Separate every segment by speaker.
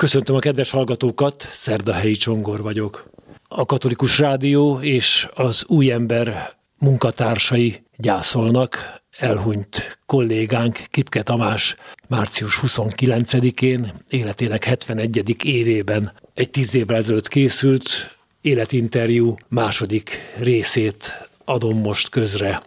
Speaker 1: Köszöntöm a kedves hallgatókat, Szerdahelyi Csongor vagyok. A Katolikus Rádió és az új ember munkatársai gyászolnak elhunyt kollégánk Kipke Tamás március 29-én életének 71. évében egy tíz évvel ezelőtt készült életinterjú második részét adom most közre.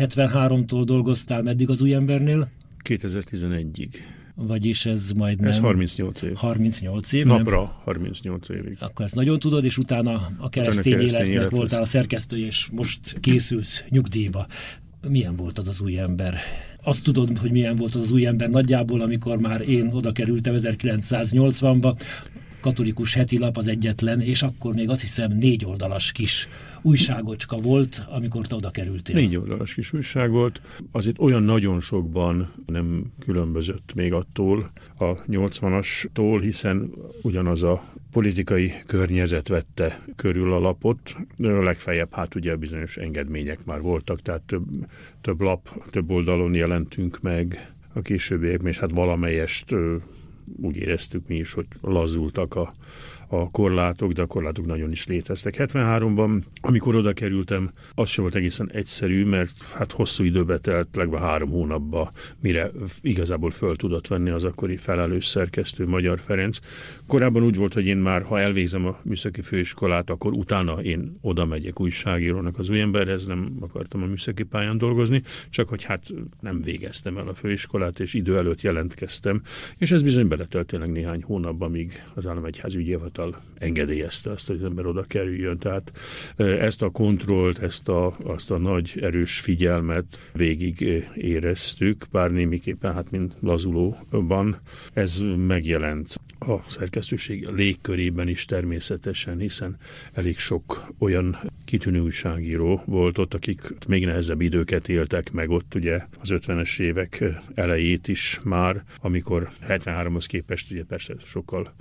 Speaker 1: 73-tól dolgoztál meddig az új embernél?
Speaker 2: 2011-ig.
Speaker 1: Vagyis ez majdnem...
Speaker 2: Ez 38 év.
Speaker 1: 38 év.
Speaker 2: Napra nem? 38 évig.
Speaker 1: Akkor ezt nagyon tudod, és utána a keresztény, utána keresztény életnek voltál a szerkesztő, és most készülsz nyugdíjba. Milyen volt az az új ember? Azt tudod, hogy milyen volt az, az új ember nagyjából, amikor már én oda kerültem 1980-ba, katolikus heti lap az egyetlen, és akkor még azt hiszem négy oldalas kis újságocska volt, amikor te oda kerültél.
Speaker 2: Négy oldalas kis újság volt. Azért olyan nagyon sokban nem különbözött még attól a 80-astól, hiszen ugyanaz a politikai környezet vette körül a lapot. Legfeljebb hát ugye bizonyos engedmények már voltak, tehát több, több lap, több oldalon jelentünk meg a későbbiekben, és hát valamelyest úgy éreztük mi is, hogy lazultak a, a korlátok, de a korlátok nagyon is léteztek. 73-ban, amikor oda kerültem, az sem volt egészen egyszerű, mert hát hosszú időbe telt, legalább három hónapba, mire igazából föl tudott venni az akkori felelős szerkesztő Magyar Ferenc. Korábban úgy volt, hogy én már, ha elvégzem a műszaki főiskolát, akkor utána én oda megyek újságírónak az új emberhez, nem akartam a műszaki pályán dolgozni, csak hogy hát nem végeztem el a főiskolát, és idő előtt jelentkeztem, és ez bizony beletelt tényleg néhány hónapban, míg az államegyházügyi hivatal engedélyezte azt, hogy az ember oda kerüljön. Tehát ezt a kontrollt, ezt a, azt a nagy erős figyelmet végig éreztük, bár némiképpen, hát mint lazulóban, ez megjelent a szerkesztőség légkörében is természetesen, hiszen elég sok olyan kitűnő újságíró volt ott, akik még nehezebb időket éltek meg ott, ugye az 50-es évek elejét is már, amikor 73-hoz képest ugye persze sokkal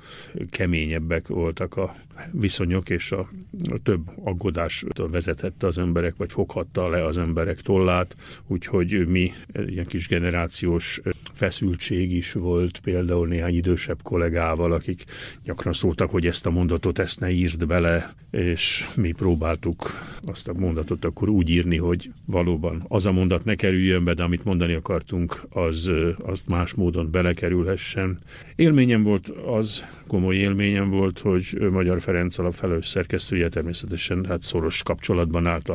Speaker 2: keményebbek voltak a viszonyok, és a, a több aggodástól vezethette az emberek, vagy foghatta le az emberek tollát, úgyhogy mi ilyen kis generációs feszültség is volt, például néhány idősebb kollégával, akik gyakran szóltak, hogy ezt a mondatot ezt ne írd bele, és mi próbáltuk azt a mondatot akkor úgy írni, hogy valóban az a mondat ne kerüljön be, de amit mondani akartunk, az, azt más módon belekerülhessen. Élményem volt az, komoly élményem volt, hogy Magyar Ferenc alap felelős szerkesztője természetesen hát szoros kapcsolatban állt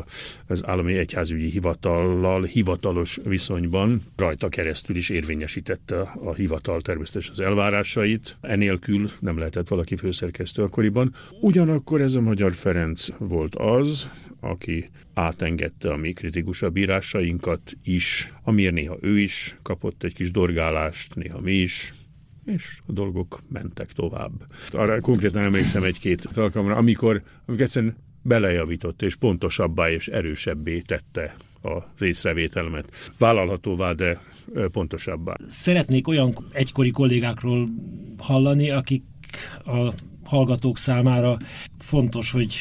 Speaker 2: az állami egyházügyi hivatallal, hivatalos viszonyban, rajta keresztül is érvényesítette a hivatal természetesen az elvárásait. Enélkül nem lehetett valaki főszerkesztő akkoriban. Ugyanakkor ez a Magyar Ferenc volt az, aki átengedte a mi kritikusabb írásainkat is, amiért néha ő is kapott egy kis dorgálást, néha mi is, és a dolgok mentek tovább. Arra konkrétan emlékszem egy-két alkalomra, amikor, amikor egyszerűen belejavított és pontosabbá és erősebbé tette az észrevételmet. Vállalhatóvá, de pontosabbá.
Speaker 1: Szeretnék olyan egykori kollégákról hallani, akik a hallgatók számára fontos, hogy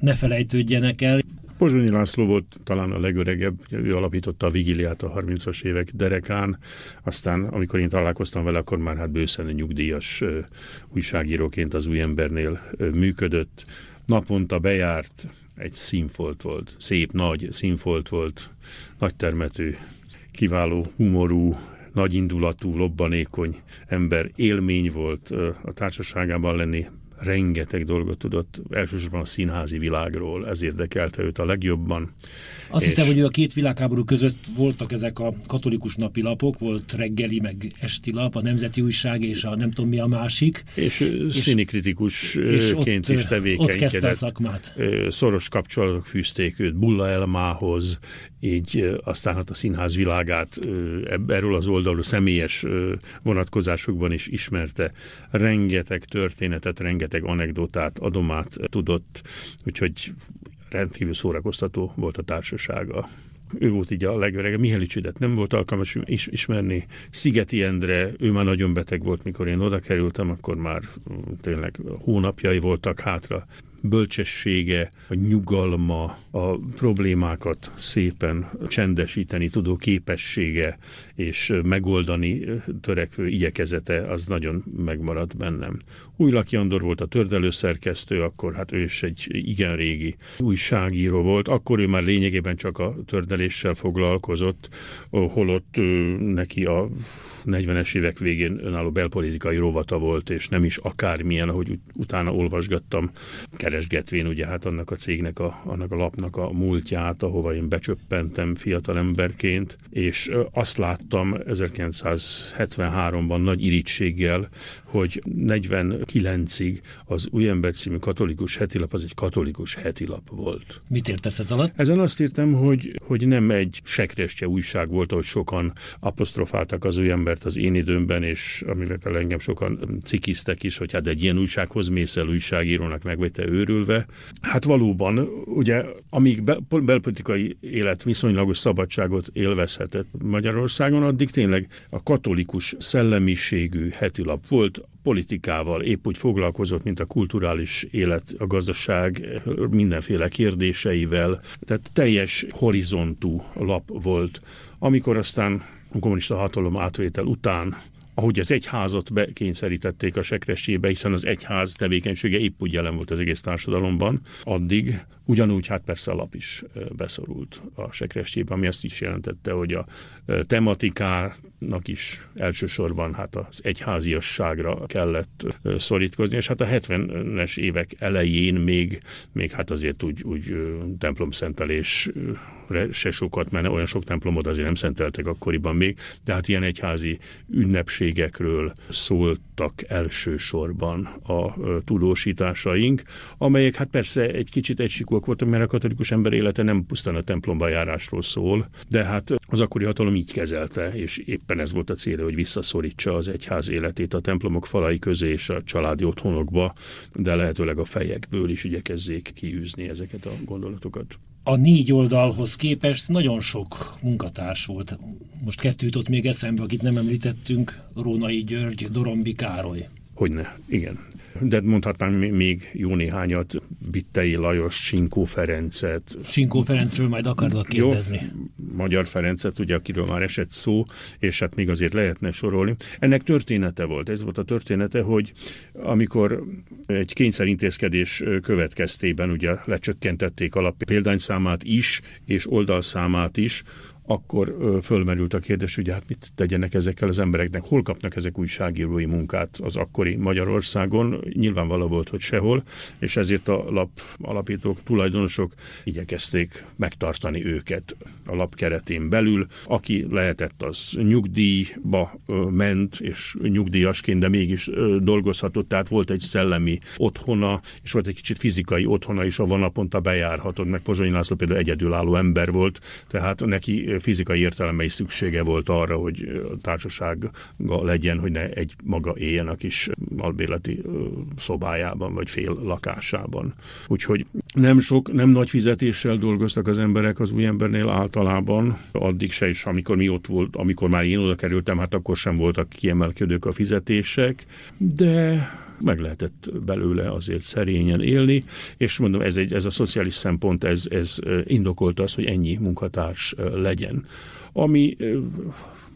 Speaker 1: ne felejtődjenek el.
Speaker 2: Pozsonyi László volt talán a legöregebb, ő alapította a vigiliát a 30-as évek derekán, aztán amikor én találkoztam vele, akkor már hát bőszen nyugdíjas újságíróként az új embernél működött. Naponta bejárt, egy színfolt volt, szép, nagy színfolt volt, nagy termetű, kiváló humorú, nagy indulatú, lobbanékony ember élmény volt a társaságában lenni, rengeteg dolgot tudott, elsősorban a színházi világról, ez érdekelte őt a legjobban.
Speaker 1: Azt és... hiszem, hogy a két világháború között voltak ezek a katolikus napilapok, volt reggeli, meg esti lap, a Nemzeti Újság és a nem tudom mi a másik.
Speaker 2: És, és színikritikusként is tevékenykedett. Ott
Speaker 1: szakmát.
Speaker 2: Szoros kapcsolatok fűzték őt Bulla Elmához, így aztán hát a színház világát erről az oldalról személyes vonatkozásokban is ismerte. Rengeteg történetet, rengeteg anekdotát, adomát tudott, úgyhogy rendkívül szórakoztató volt a társasága. Ő volt így a legöregebb. Mihelicsidet nem volt alkalmas is, ismerni. Szigeti Endre, ő már nagyon beteg volt, mikor én oda kerültem, akkor már tényleg hónapjai voltak hátra. Bölcsessége, a nyugalma, a problémákat szépen csendesíteni tudó képessége és megoldani törekvő igyekezete az nagyon megmaradt bennem. Újlaki Andor volt a tördelőszerkesztő, akkor hát ő is egy igen régi újságíró volt, akkor ő már lényegében csak a tördeléssel foglalkozott, holott neki a 40-es évek végén önálló belpolitikai rovata volt, és nem is akármilyen, ahogy utána olvasgattam, keresgetvén ugye hát annak a cégnek, a, annak a lapnak a múltját, ahova én becsöppentem fiatalemberként, és azt láttam 1973-ban nagy irítséggel, hogy 49-ig az Új Ember című katolikus hetilap az egy katolikus hetilap volt.
Speaker 1: Mit értesz ez alatt?
Speaker 2: Ezen azt írtam, hogy, hogy nem egy sekrestje újság volt, ahogy sokan apostrofáltak az Új Embert az én időmben, és amivel engem sokan cikiztek is, hogy hát egy ilyen újsághoz mész el újságírónak meg vagy te őrülve. Hát valóban, ugye, amíg bel- belpolitikai élet viszonylagos szabadságot élvezhetett Magyarországon, addig tényleg a katolikus szellemiségű hetilap volt, politikával épp úgy foglalkozott, mint a kulturális élet, a gazdaság mindenféle kérdéseivel. Tehát teljes horizontú lap volt. Amikor aztán a kommunista hatalom átvétel után ahogy az egyházat bekényszerítették a sekresébe, hiszen az egyház tevékenysége épp úgy jelen volt az egész társadalomban, addig ugyanúgy hát persze a lap is beszorult a sekresébe, ami azt is jelentette, hogy a tematikának is elsősorban hát az egyháziasságra kellett szorítkozni, és hát a 70-es évek elején még, még hát azért úgy, úgy templomszentelés se sokat, mert olyan sok templomot azért nem szenteltek akkoriban még, de hát ilyen egyházi ünnepségekről szóltak elsősorban a tudósításaink, amelyek hát persze egy kicsit egysikúak voltak, mert a katolikus ember élete nem pusztán a templomba járásról szól, de hát az akkori hatalom így kezelte, és éppen ez volt a célja, hogy visszaszorítsa az egyház életét a templomok falai közé és a családi otthonokba, de lehetőleg a fejekből is igyekezzék kiűzni ezeket a gondolatokat
Speaker 1: a négy oldalhoz képest nagyon sok munkatárs volt. Most kettő jutott még eszembe, akit nem említettünk, Rónai György, Dorombi Károly.
Speaker 2: Hogyne, igen de mondhatnám még jó néhányat, Bittei Lajos, Sinkó Ferencet.
Speaker 1: Sinkó Ferencről majd akarlak kérdezni.
Speaker 2: Jó, Magyar Ferencet, ugye, akiről már esett szó, és hát még azért lehetne sorolni. Ennek története volt. Ez volt a története, hogy amikor egy kényszerintézkedés következtében ugye lecsökkentették alap példányszámát is, és oldalszámát is, akkor fölmerült a kérdés, hogy hát mit tegyenek ezekkel az embereknek, hol kapnak ezek újságírói munkát az akkori Magyarországon. Nyilvánvaló volt, hogy sehol, és ezért a lap alapítók, tulajdonosok igyekezték megtartani őket a lap keretén belül. Aki lehetett, az nyugdíjba ment, és nyugdíjasként, de mégis dolgozhatott, tehát volt egy szellemi otthona, és volt egy kicsit fizikai otthona is, ahol naponta bejárhatott, meg Pozsonyi László például egyedülálló ember volt, tehát neki fizikai értelemben is szüksége volt arra, hogy társasága legyen, hogy ne egy maga éljen a kis albéleti szobájában, vagy fél lakásában. Úgyhogy nem sok, nem nagy fizetéssel dolgoztak az emberek az új embernél általában, addig se is, amikor mi ott volt, amikor már én oda kerültem, hát akkor sem voltak kiemelkedők a fizetések, de meg lehetett belőle azért szerényen élni, és mondom, ez, egy, ez a szociális szempont, ez, ez indokolta az, hogy ennyi munkatárs legyen. Ami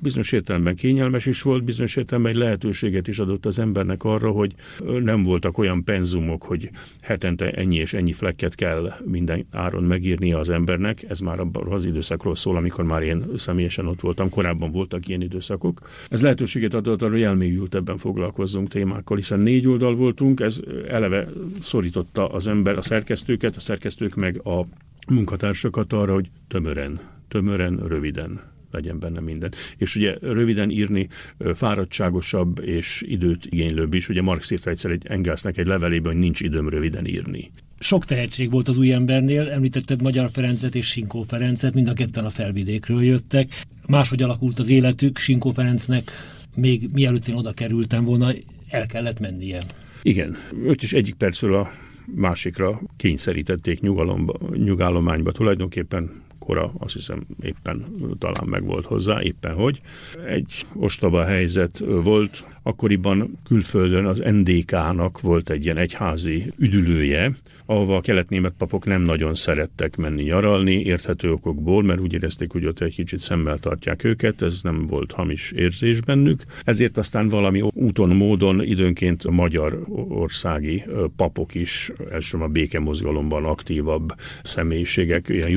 Speaker 2: bizonyos értelemben kényelmes is volt, bizonyos értelemben egy lehetőséget is adott az embernek arra, hogy nem voltak olyan penzumok, hogy hetente ennyi és ennyi flekket kell minden áron megírnia az embernek. Ez már abban az időszakról szól, amikor már én személyesen ott voltam. Korábban voltak ilyen időszakok. Ez lehetőséget adott arra, hogy elmélyültebben foglalkozzunk témákkal, hiszen négy oldal voltunk, ez eleve szorította az ember, a szerkesztőket, a szerkesztők meg a munkatársakat arra, hogy tömören, tömören, röviden legyen benne minden. És ugye röviden írni fáradtságosabb és időt igénylőbb is. Ugye Marx írta egyszer egy Engelsnek egy levelében, hogy nincs időm röviden írni.
Speaker 1: Sok tehetség volt az új embernél, említetted Magyar Ferencet és Sinkó Ferencet, mind a ketten a felvidékről jöttek. Máshogy alakult az életük, Sinkó Ferencnek még mielőtt én oda kerültem volna, el kellett mennie.
Speaker 2: Igen, őt is egyik percről a másikra kényszerítették nyugalomba, nyugállományba. Tulajdonképpen kora, azt hiszem éppen talán meg volt hozzá, éppen hogy. Egy ostoba helyzet volt, akkoriban külföldön az NDK-nak volt egy ilyen egyházi üdülője, ahova a keletnémet papok nem nagyon szerettek menni nyaralni, érthető okokból, mert úgy érezték, hogy ott egy kicsit szemmel tartják őket, ez nem volt hamis érzés bennük. Ezért aztán valami úton, módon időnként a magyar országi papok is, elsősorban a békemozgalomban aktívabb személyiségek, ilyen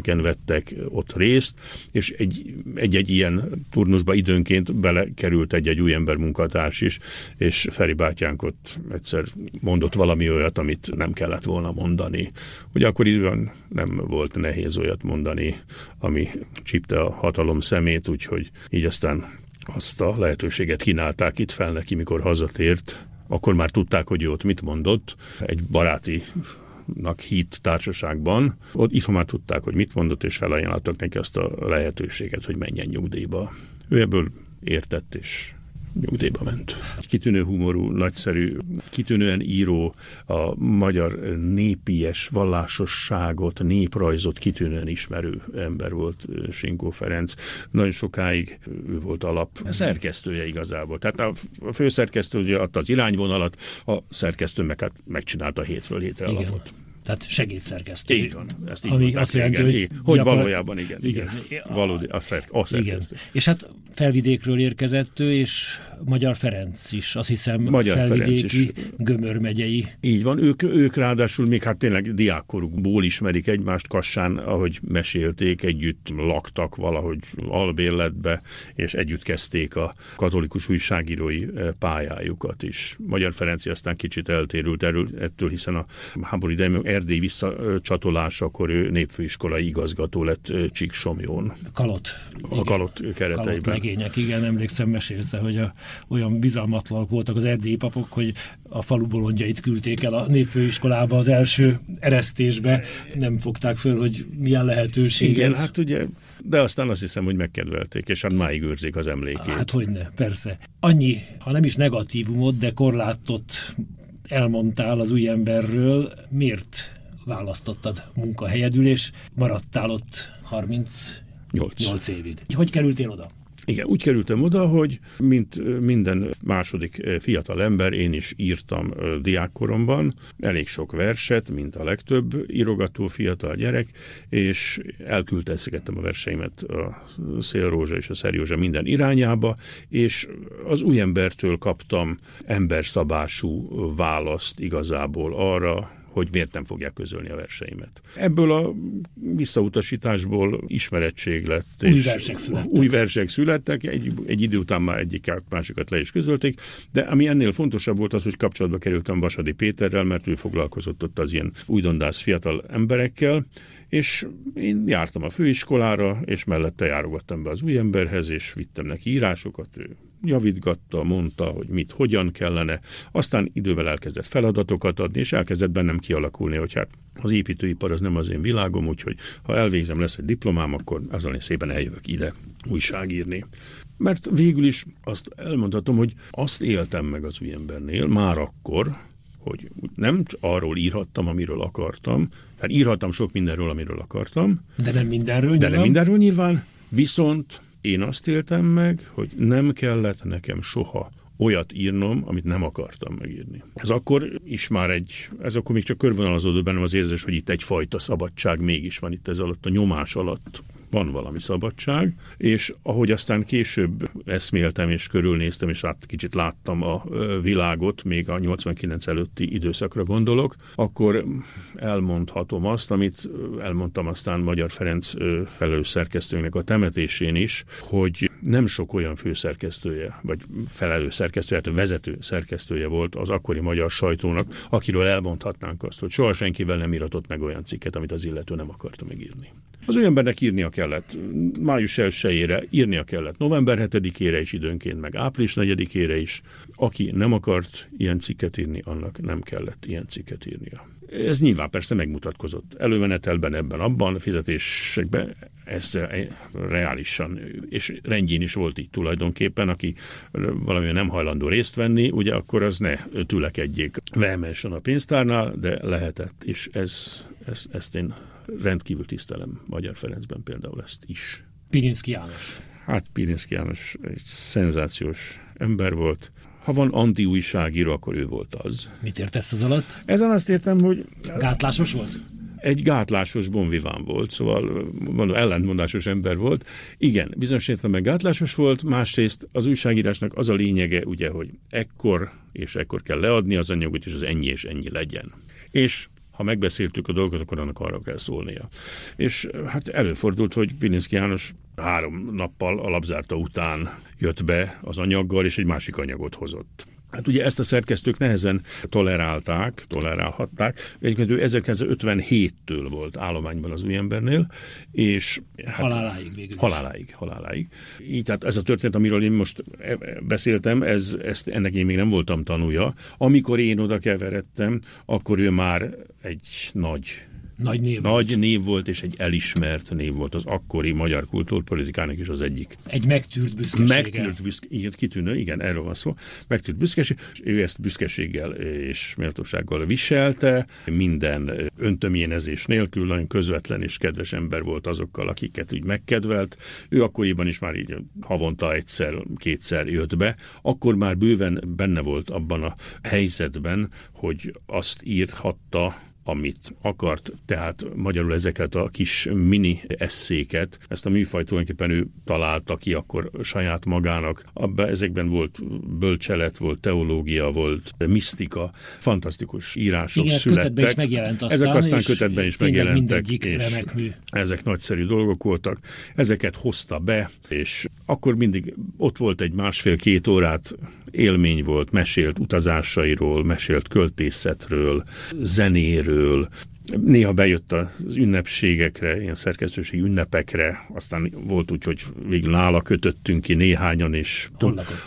Speaker 2: jutalomüdüléseken vettek ott részt, és egy, egy-egy ilyen turnusba időnként belekerült egy-egy új ember munkatárs is, és Feri bátyánk ott egyszer mondott valami olyat, amit nem kellett volna mondani. Ugye akkor időben nem volt nehéz olyat mondani, ami csípte a hatalom szemét, úgyhogy így aztán azt a lehetőséget kínálták itt fel neki, mikor hazatért. Akkor már tudták, hogy ott mit mondott. Egy baráti hit társaságban. Ott már tudták, hogy mit mondott, és felajánlottak neki azt a lehetőséget, hogy menjen nyugdíjba. Ő ebből értett, és nyugdíjba ment. Kitűnő humorú, nagyszerű, kitűnően író, a magyar népies vallásosságot, néprajzot kitűnően ismerő ember volt Sinkó Ferenc. Nagyon sokáig ő volt alap szerkesztője igazából. Tehát a főszerkesztő adta az irányvonalat, a szerkesztő meg hát megcsinálta hétről hétre Igen. alapot.
Speaker 1: Tehát segédszerkesztő.
Speaker 2: Így van. Ezt így Ami azt jelenti, igen, hogy, hogy valójában igen. igen. igen. Valódi, a, szer, a szerkesztő. Igen.
Speaker 1: És hát felvidékról érkezett ő, és Magyar Ferenc is, azt hiszem Magyar felvidéki, Ferenc is. Gömör megyei.
Speaker 2: Így van, ők, ők ráadásul még hát tényleg diákkorukból ismerik egymást Kassán, ahogy mesélték, együtt laktak valahogy albérletbe, és együtt kezdték a katolikus újságírói eh, pályájukat is. Magyar Ferenci aztán kicsit eltérült erről, ettől, hiszen a háború idején Erdély visszacsatolásakor ő népfőiskolai igazgató lett Csíksomjón.
Speaker 1: Kalott.
Speaker 2: A Kalott kereteiben. Kalott
Speaker 1: legények, igen, emlékszem, mesélte, hogy a olyan bizalmatlanak voltak az erdélyi papok, hogy a falu bolondjait küldték el a népfőiskolába az első eresztésbe, nem fogták föl, hogy milyen lehetőség
Speaker 2: Igen, ez. hát ugye, de aztán azt hiszem, hogy megkedvelték, és hát máig őrzik az emlékét.
Speaker 1: Hát hogyne, persze. Annyi, ha nem is negatívumot, de korlátot elmondtál az új emberről, miért választottad munkahelyedül, és maradtál ott 38 évig. Hogy kerültél oda?
Speaker 2: Igen, úgy kerültem oda, hogy mint minden második fiatal ember, én is írtam diákkoromban. Elég sok verset, mint a legtöbb írogató fiatal gyerek, és elküldtezgettem a verseimet a Szélrózsa és a Szerjózsa minden irányába, és az új embertől kaptam emberszabású választ igazából arra, hogy miért nem fogják közölni a verseimet. Ebből a visszautasításból ismerettség lett.
Speaker 1: Új és versek születtek.
Speaker 2: Új versek születtek, egy, egy idő után már egyiket, másikat le is közölték, de ami ennél fontosabb volt az, hogy kapcsolatba kerültem Vasadi Péterrel, mert ő foglalkozott ott az ilyen újdondász fiatal emberekkel, és én jártam a főiskolára, és mellette járogattam be az új emberhez, és vittem neki írásokat, ő javítgatta, mondta, hogy mit, hogyan kellene, aztán idővel elkezdett feladatokat adni, és elkezdett bennem kialakulni, hogy hát az építőipar az nem az én világom, úgyhogy ha elvégzem, lesz egy diplomám, akkor azon én szépen eljövök ide újságírni. Mert végül is azt elmondhatom, hogy azt éltem meg az új embernél már akkor, hogy nem arról írhattam, amiről akartam, tehát írhattam sok mindenről, amiről akartam.
Speaker 1: De nem mindenről
Speaker 2: nyilván. De nem mindenről nyilván, viszont én azt éltem meg, hogy nem kellett nekem soha olyat írnom, amit nem akartam megírni. Ez akkor is már egy, ez akkor még csak körvonalazódott bennem az érzés, hogy itt egyfajta szabadság mégis van itt ez alatt, a nyomás alatt van valami szabadság, és ahogy aztán később eszméltem és körülnéztem, és át kicsit láttam a világot, még a 89 előtti időszakra gondolok, akkor elmondhatom azt, amit elmondtam aztán Magyar Ferenc felelős szerkesztőnek a temetésén is, hogy nem sok olyan főszerkesztője, vagy felelős szerkesztője, hát vezető szerkesztője volt az akkori magyar sajtónak, akiről elmondhatnánk azt, hogy soha senkivel nem iratott meg olyan cikket, amit az illető nem akarta megírni. Az olyan embernek írnia kellett május 1 írnia kellett november 7-ére is időnként, meg április 4-ére is. Aki nem akart ilyen cikket írni, annak nem kellett ilyen cikket írnia. Ez nyilván persze megmutatkozott. Előmenetelben ebben, abban, fizetésekben ez reálisan, és rendjén is volt így tulajdonképpen, aki valami nem hajlandó részt venni, ugye akkor az ne tülekedjék vehemensen a pénztárnál, de lehetett, és ez, ez, ezt én rendkívül tisztelem Magyar Ferencben például ezt is.
Speaker 1: Pirinszki János.
Speaker 2: Hát Pirinszki János egy szenzációs ember volt. Ha van anti-újságíró, akkor ő volt az.
Speaker 1: Mit értesz az alatt?
Speaker 2: Ezen azt értem, hogy...
Speaker 1: Gátlásos volt?
Speaker 2: egy gátlásos bonviván volt, szóval mondom, ellentmondásos ember volt. Igen, bizonyos értelemben gátlásos volt, másrészt az újságírásnak az a lényege, ugye, hogy ekkor és ekkor kell leadni az anyagot, és az ennyi és ennyi legyen. És ha megbeszéltük a dolgot, akkor annak arra kell szólnia. És hát előfordult, hogy Pilinszki János három nappal alapzárta után jött be az anyaggal, és egy másik anyagot hozott. Hát ugye ezt a szerkesztők nehezen tolerálták, tolerálhatták. Egyébként ő 1957-től volt állományban az új embernél, és
Speaker 1: hát, haláláig végül.
Speaker 2: Haláláig, haláláig. Így tehát ez a történet, amiről én most e- e- beszéltem, ez, ezt, ennek én még nem voltam tanúja. Amikor én oda keveredtem, akkor ő már egy nagy
Speaker 1: nagy név
Speaker 2: Nagy volt. név volt, és egy elismert név volt az akkori magyar kultúrpolitikának is az egyik.
Speaker 1: Egy megtűrt büszkeség.
Speaker 2: Megtűrt büszkeség, igen, kitűnő, igen, erről van szó. Megtűrt büszkeség, és ő ezt büszkeséggel és méltósággal viselte, minden öntömjénezés nélkül, nagyon közvetlen és kedves ember volt azokkal, akiket úgy megkedvelt. Ő akkoriban is már így havonta egyszer, kétszer jött be, akkor már bőven benne volt abban a helyzetben, hogy azt írhatta, amit akart, tehát magyarul ezeket a kis mini eszéket, ezt a műfajt tulajdonképpen ő találta ki akkor saját magának. Abban ezekben volt bölcselet, volt teológia, volt misztika, fantasztikus írások
Speaker 1: Igen,
Speaker 2: születtek.
Speaker 1: is megjelent aztán,
Speaker 2: Ezek aztán kötetben is megjelentek,
Speaker 1: és
Speaker 2: ezek nagyszerű dolgok voltak. Ezeket hozta be, és akkor mindig ott volt egy másfél-két órát élmény volt, mesélt utazásairól, mesélt költészetről, zenéről, Néha bejött az ünnepségekre, ilyen szerkesztőségi ünnepekre, aztán volt úgy, hogy végül nála kötöttünk ki néhányan, és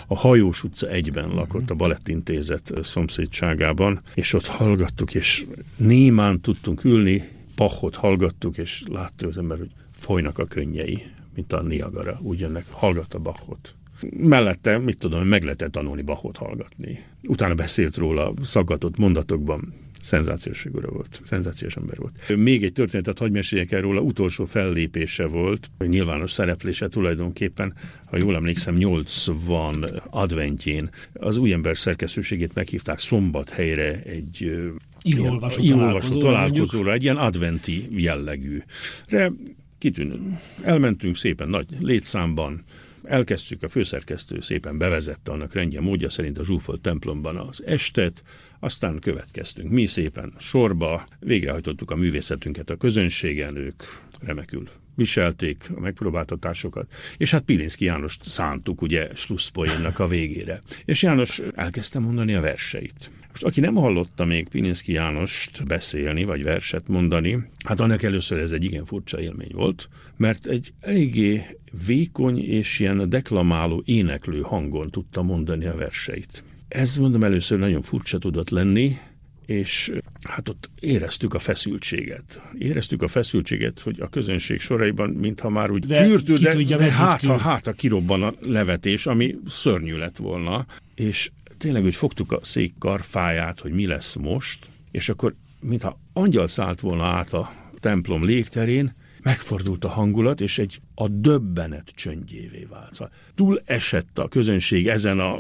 Speaker 2: a Hajós utca egyben lakott a Balettintézet szomszédságában, és ott hallgattuk, és némán tudtunk ülni, Pachot hallgattuk, és látta az ember, hogy folynak a könnyei, mint a Niagara, úgy jönnek, hallgatta Bachot mellette, mit tudom, meg lehetett tanulni Bachot hallgatni. Utána beszélt róla szaggatott mondatokban, szenzációs figura volt, szenzációs ember volt. Még egy történetet hagyj meséljek el róla, utolsó fellépése volt, nyilvános szereplése tulajdonképpen, ha jól emlékszem, 80 adventjén az új ember szerkesztőségét meghívták szombathelyre egy
Speaker 1: Írolvasó találkozóra,
Speaker 2: találkozóra egy ilyen adventi jellegű. De kitűnő. Elmentünk szépen nagy létszámban, elkezdtük, a főszerkesztő szépen bevezette annak rendje módja szerint a zsúfolt templomban az estet, aztán következtünk mi szépen sorba, végrehajtottuk a művészetünket a közönségen, ők remekül viselték a megpróbáltatásokat, és hát Pilinszki Jánost szántuk ugye slusszpoénnak a végére. És János elkezdte mondani a verseit. Most aki nem hallotta még Pilinszki Jánost beszélni, vagy verset mondani, hát annak először ez egy igen furcsa élmény volt, mert egy eléggé vékony és ilyen deklamáló, éneklő hangon tudta mondani a verseit. Ez mondom először nagyon furcsa tudott lenni, és hát ott éreztük a feszültséget. Éreztük a feszültséget, hogy a közönség soraiban, mintha már úgy de tűrtő, de, tudja, de hát, ha, hát a kirobban a levetés, ami szörnyű lett volna, és tényleg úgy fogtuk a szék karfáját, hogy mi lesz most, és akkor mintha angyal szállt volna át a templom légterén, megfordult a hangulat, és egy a döbbenet csöndjévé vált. Szóval túl esett a közönség ezen a...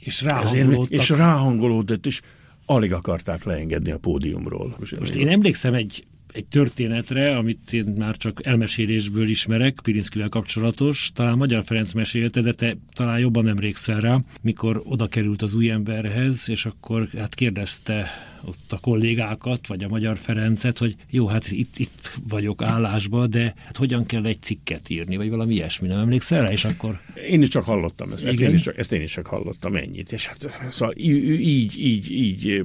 Speaker 1: És ráhangolódtak.
Speaker 2: És ráhangolódott, és alig akarták leengedni a pódiumról.
Speaker 1: Most én emlékszem egy egy történetre, amit én már csak elmesélésből ismerek, Pirinszkivel kapcsolatos, talán Magyar Ferenc mesélte, de te talán jobban emlékszel rá, mikor oda került az új emberhez, és akkor hát kérdezte ott a kollégákat, vagy a Magyar Ferencet, hogy jó, hát itt, itt vagyok állásba, de hát hogyan kell egy cikket írni, vagy valami ilyesmi, nem emlékszel rá, és akkor...
Speaker 2: Én is csak hallottam ezt, ezt, én is csak, ezt én is csak hallottam ennyit, és hát szóval így, így, így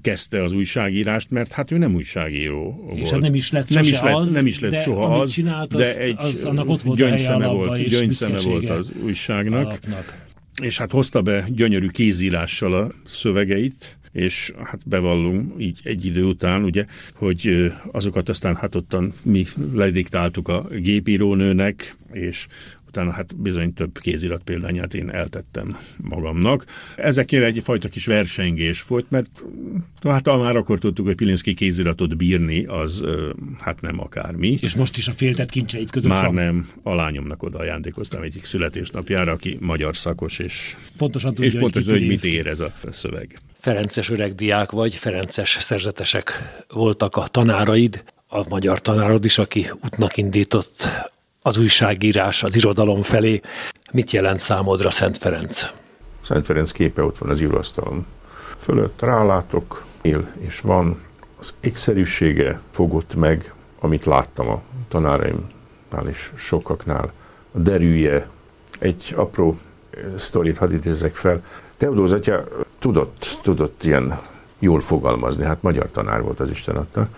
Speaker 2: kezdte az újságírást, mert hát ő nem újságíró
Speaker 1: volt. És hát nem is lett
Speaker 2: nem
Speaker 1: is lett,
Speaker 2: az, nem is lett
Speaker 1: de
Speaker 2: soha az,
Speaker 1: csinált,
Speaker 2: de egy
Speaker 1: az, annak ott volt
Speaker 2: gyöngyszeme volt, gyöngyszeme volt az újságnak. Alapnak. És hát hozta be gyönyörű kézírással a szövegeit, és hát bevallunk így egy idő után, ugye, hogy azokat aztán hát ottan mi lediktáltuk a gépírónőnek, és
Speaker 3: utána hát bizony több kézirat példányát én eltettem magamnak. Ezekért egyfajta kis versengés folyt, mert hát már akkor tudtuk, hogy Pilinszki kéziratot bírni, az hát nem akármi.
Speaker 1: És most is a féltett kincseit között
Speaker 3: Már
Speaker 1: van.
Speaker 3: nem, a lányomnak oda ajándékoztam egyik születésnapjára, aki magyar szakos, és
Speaker 1: pontosan tudja,
Speaker 3: és pontosan, hogy, hogy mit ér ez a szöveg.
Speaker 1: Ferences öreg diák vagy, Ferences szerzetesek voltak a tanáraid, a magyar tanárod is, aki útnak indított az újságírás, az irodalom felé. Mit jelent számodra Szent Ferenc?
Speaker 2: Szent Ferenc képe ott van az íróasztalom fölött, rálátok, él és van. Az egyszerűsége fogott meg, amit láttam a tanáraimnál és sokaknál. A derűje, egy apró sztorit hadd idézzek fel. Teodóz atya tudott, tudott ilyen jól fogalmazni, hát magyar tanár volt az Isten adta.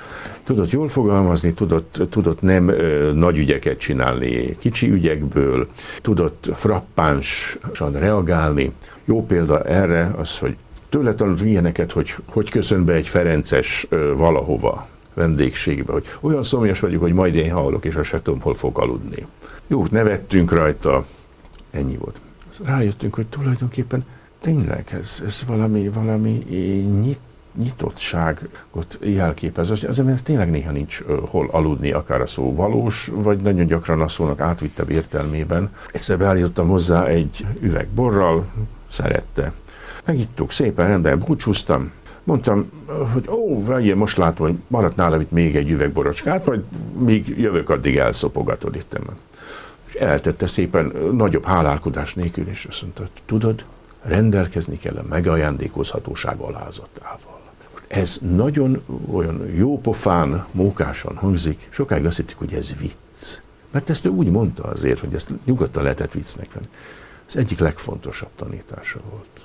Speaker 2: Tudott jól fogalmazni, tudott, tudott nem ö, nagy ügyeket csinálni kicsi ügyekből, tudott frappánsan reagálni. Jó példa erre az, hogy tőle tanult ilyeneket, hogy hogy köszön be egy Ferences ö, valahova vendégségbe, hogy olyan szomjas vagyok, hogy majd én halok, és azt se tudom, hol fog aludni. Jó, nevettünk rajta, ennyi volt. Rájöttünk, hogy tulajdonképpen tényleg ez, ez valami, valami nyit, nyitottságot jelképez. Az, az ember tényleg néha nincs hol aludni, akár a szó valós, vagy nagyon gyakran a szónak átvittebb értelmében. Egyszer beállítottam hozzá egy üveg borral, szerette. Megittuk szépen, rendben búcsúztam, Mondtam, hogy ó, vegyél, most látom, hogy maradt nálam itt még egy üveg borocskát, majd míg jövök, addig elszopogatod itt. És eltette szépen nagyobb hálálkodás nélkül, és azt mondta, tudod, rendelkezni kell a megajándékozhatóság alázatával. Ez nagyon olyan jópofán, mókásan hangzik, sokáig azt hittik, hogy ez vicc. Mert ezt ő úgy mondta azért, hogy ezt nyugodtan lehetett viccnek venni. Ez egyik legfontosabb tanítása volt.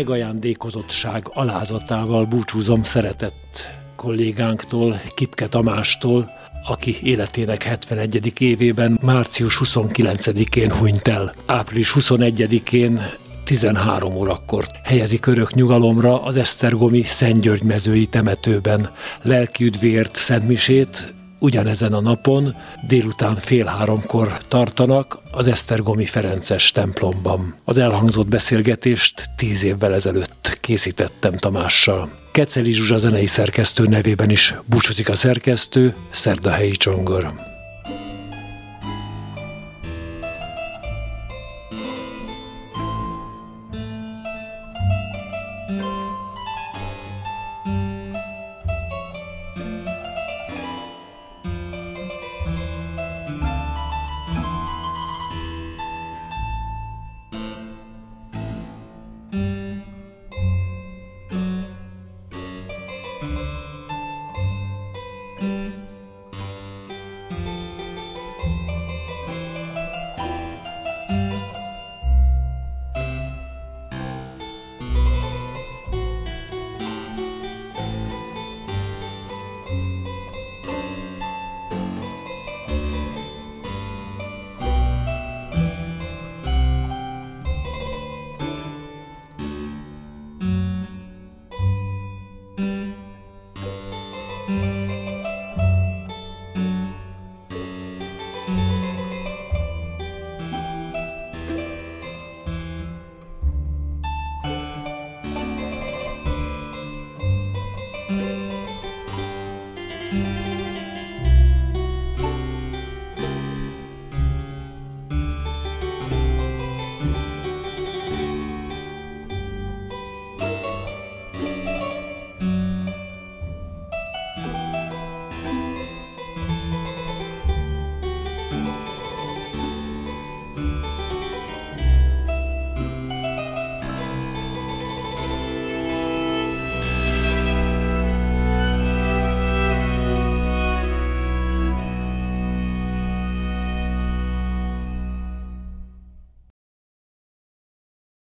Speaker 1: Megajándékozottság alázatával búcsúzom szeretett kollégánktól, Kipke Tamástól, aki életének 71. évében március 29-én hunyt el. Április 21-én 13 órakor helyezik örök nyugalomra az Esztergomi Szent György mezői temetőben. Lelkiüdvért szentmisét ugyanezen a napon délután fél háromkor tartanak az Esztergomi Ferences templomban. Az elhangzott beszélgetést tíz évvel ezelőtt készítettem Tamással. Keceli Zsuzsa zenei szerkesztő nevében is búcsúzik a szerkesztő, Szerdahelyi Csongor.